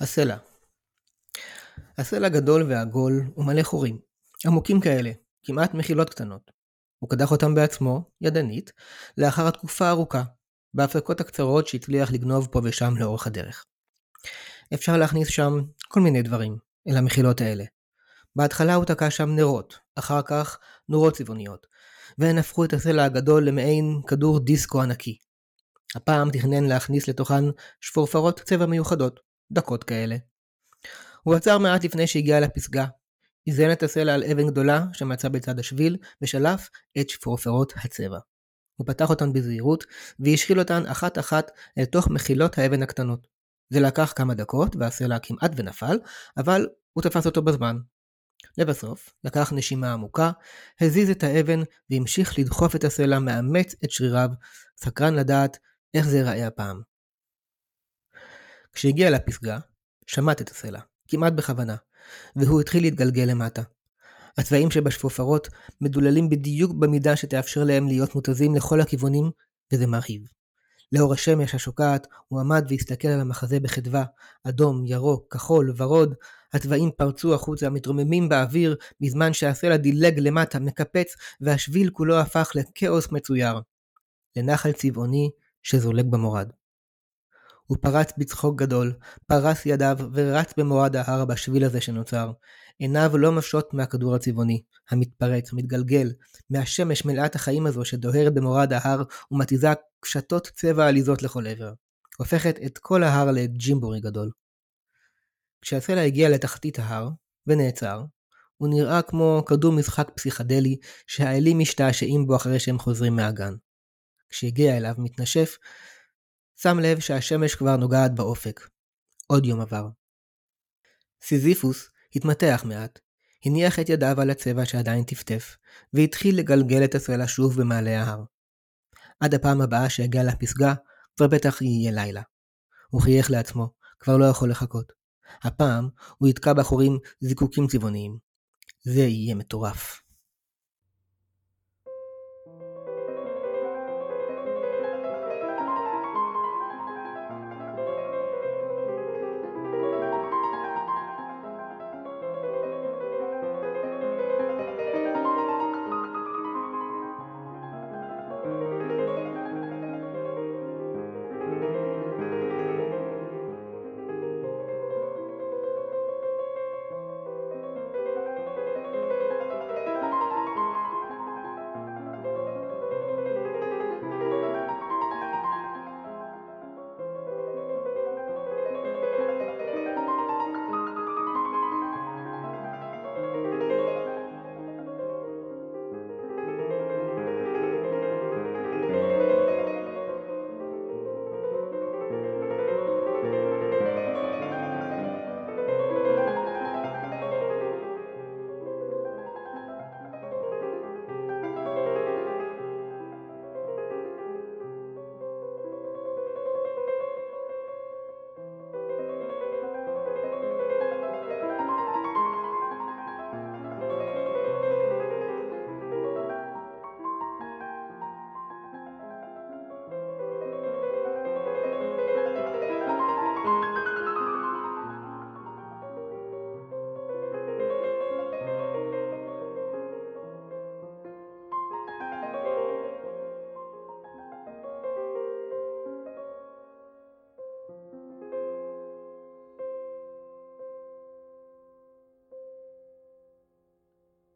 הסלע הסלע גדול ועגול ומלא חורים, עמוקים כאלה, כמעט מחילות קטנות. הוא קדח אותם בעצמו, ידנית, לאחר התקופה הארוכה, בהפסקות הקצרות שהצליח לגנוב פה ושם לאורך הדרך. אפשר להכניס שם כל מיני דברים אל המחילות האלה. בהתחלה הוא תקע שם נרות, אחר כך נורות צבעוניות, והן הפכו את הסלע הגדול למעין כדור דיסקו ענקי. הפעם תכנן להכניס לתוכן שפורפרות צבע מיוחדות, דקות כאלה. הוא עצר מעט לפני שהגיע לפסגה, איזן את הסלע על אבן גדולה שמצא בצד השביל, ושלף את שפורפרות הצבע. הוא פתח אותן בזהירות, והשחיל אותן אחת אחת אל תוך מחילות האבן הקטנות. זה לקח כמה דקות, והסלע כמעט ונפל, אבל הוא תפס אותו בזמן. לבסוף, לקח נשימה עמוקה, הזיז את האבן, והמשיך לדחוף את הסלע מאמץ את שריריו, סקרן לדעת איך זה ייראה הפעם. כשהגיע לפסגה, שמט את הסלע, כמעט בכוונה, והוא התחיל להתגלגל למטה. הצבעים שבשפופרות מדוללים בדיוק במידה שתאפשר להם להיות מותזים לכל הכיוונים, וזה מרהיב. לאור השמש השוקעת, הוא עמד והסתכל על המחזה בחדווה, אדום, ירוק, כחול, ורוד, הצבעים פרצו החוצה, מתרוממים באוויר, בזמן שהסלע דילג למטה, מקפץ, והשביל כולו הפך לכאוס מצויר. לנחל צבעוני שזולג במורד. הוא פרץ בצחוק גדול, פרס ידיו ורץ במורד ההר בשביל הזה שנוצר. עיניו לא משות מהכדור הצבעוני, המתפרץ, המתגלגל, מהשמש מלאת החיים הזו שדוהרת במורד ההר ומתיזה קשתות צבע עליזות לכל עבר. הופכת את כל ההר לג'ימבורי גדול. כשהסלע הגיע לתחתית ההר, ונעצר, הוא נראה כמו כדור משחק פסיכדלי שהאלים משתעשעים בו אחרי שהם חוזרים מהגן. כשהגיע אליו מתנשף, שם לב שהשמש כבר נוגעת באופק. עוד יום עבר. סיזיפוס התמתח מעט, הניח את ידיו על הצבע שעדיין טפטף, והתחיל לגלגל את הסלע שוב במעלה ההר. עד הפעם הבאה שהגיע לפסגה, כבר בטח יהיה לילה. הוא חייך לעצמו, כבר לא יכול לחכות. הפעם הוא יתקע בחורים זיקוקים צבעוניים. זה יהיה מטורף.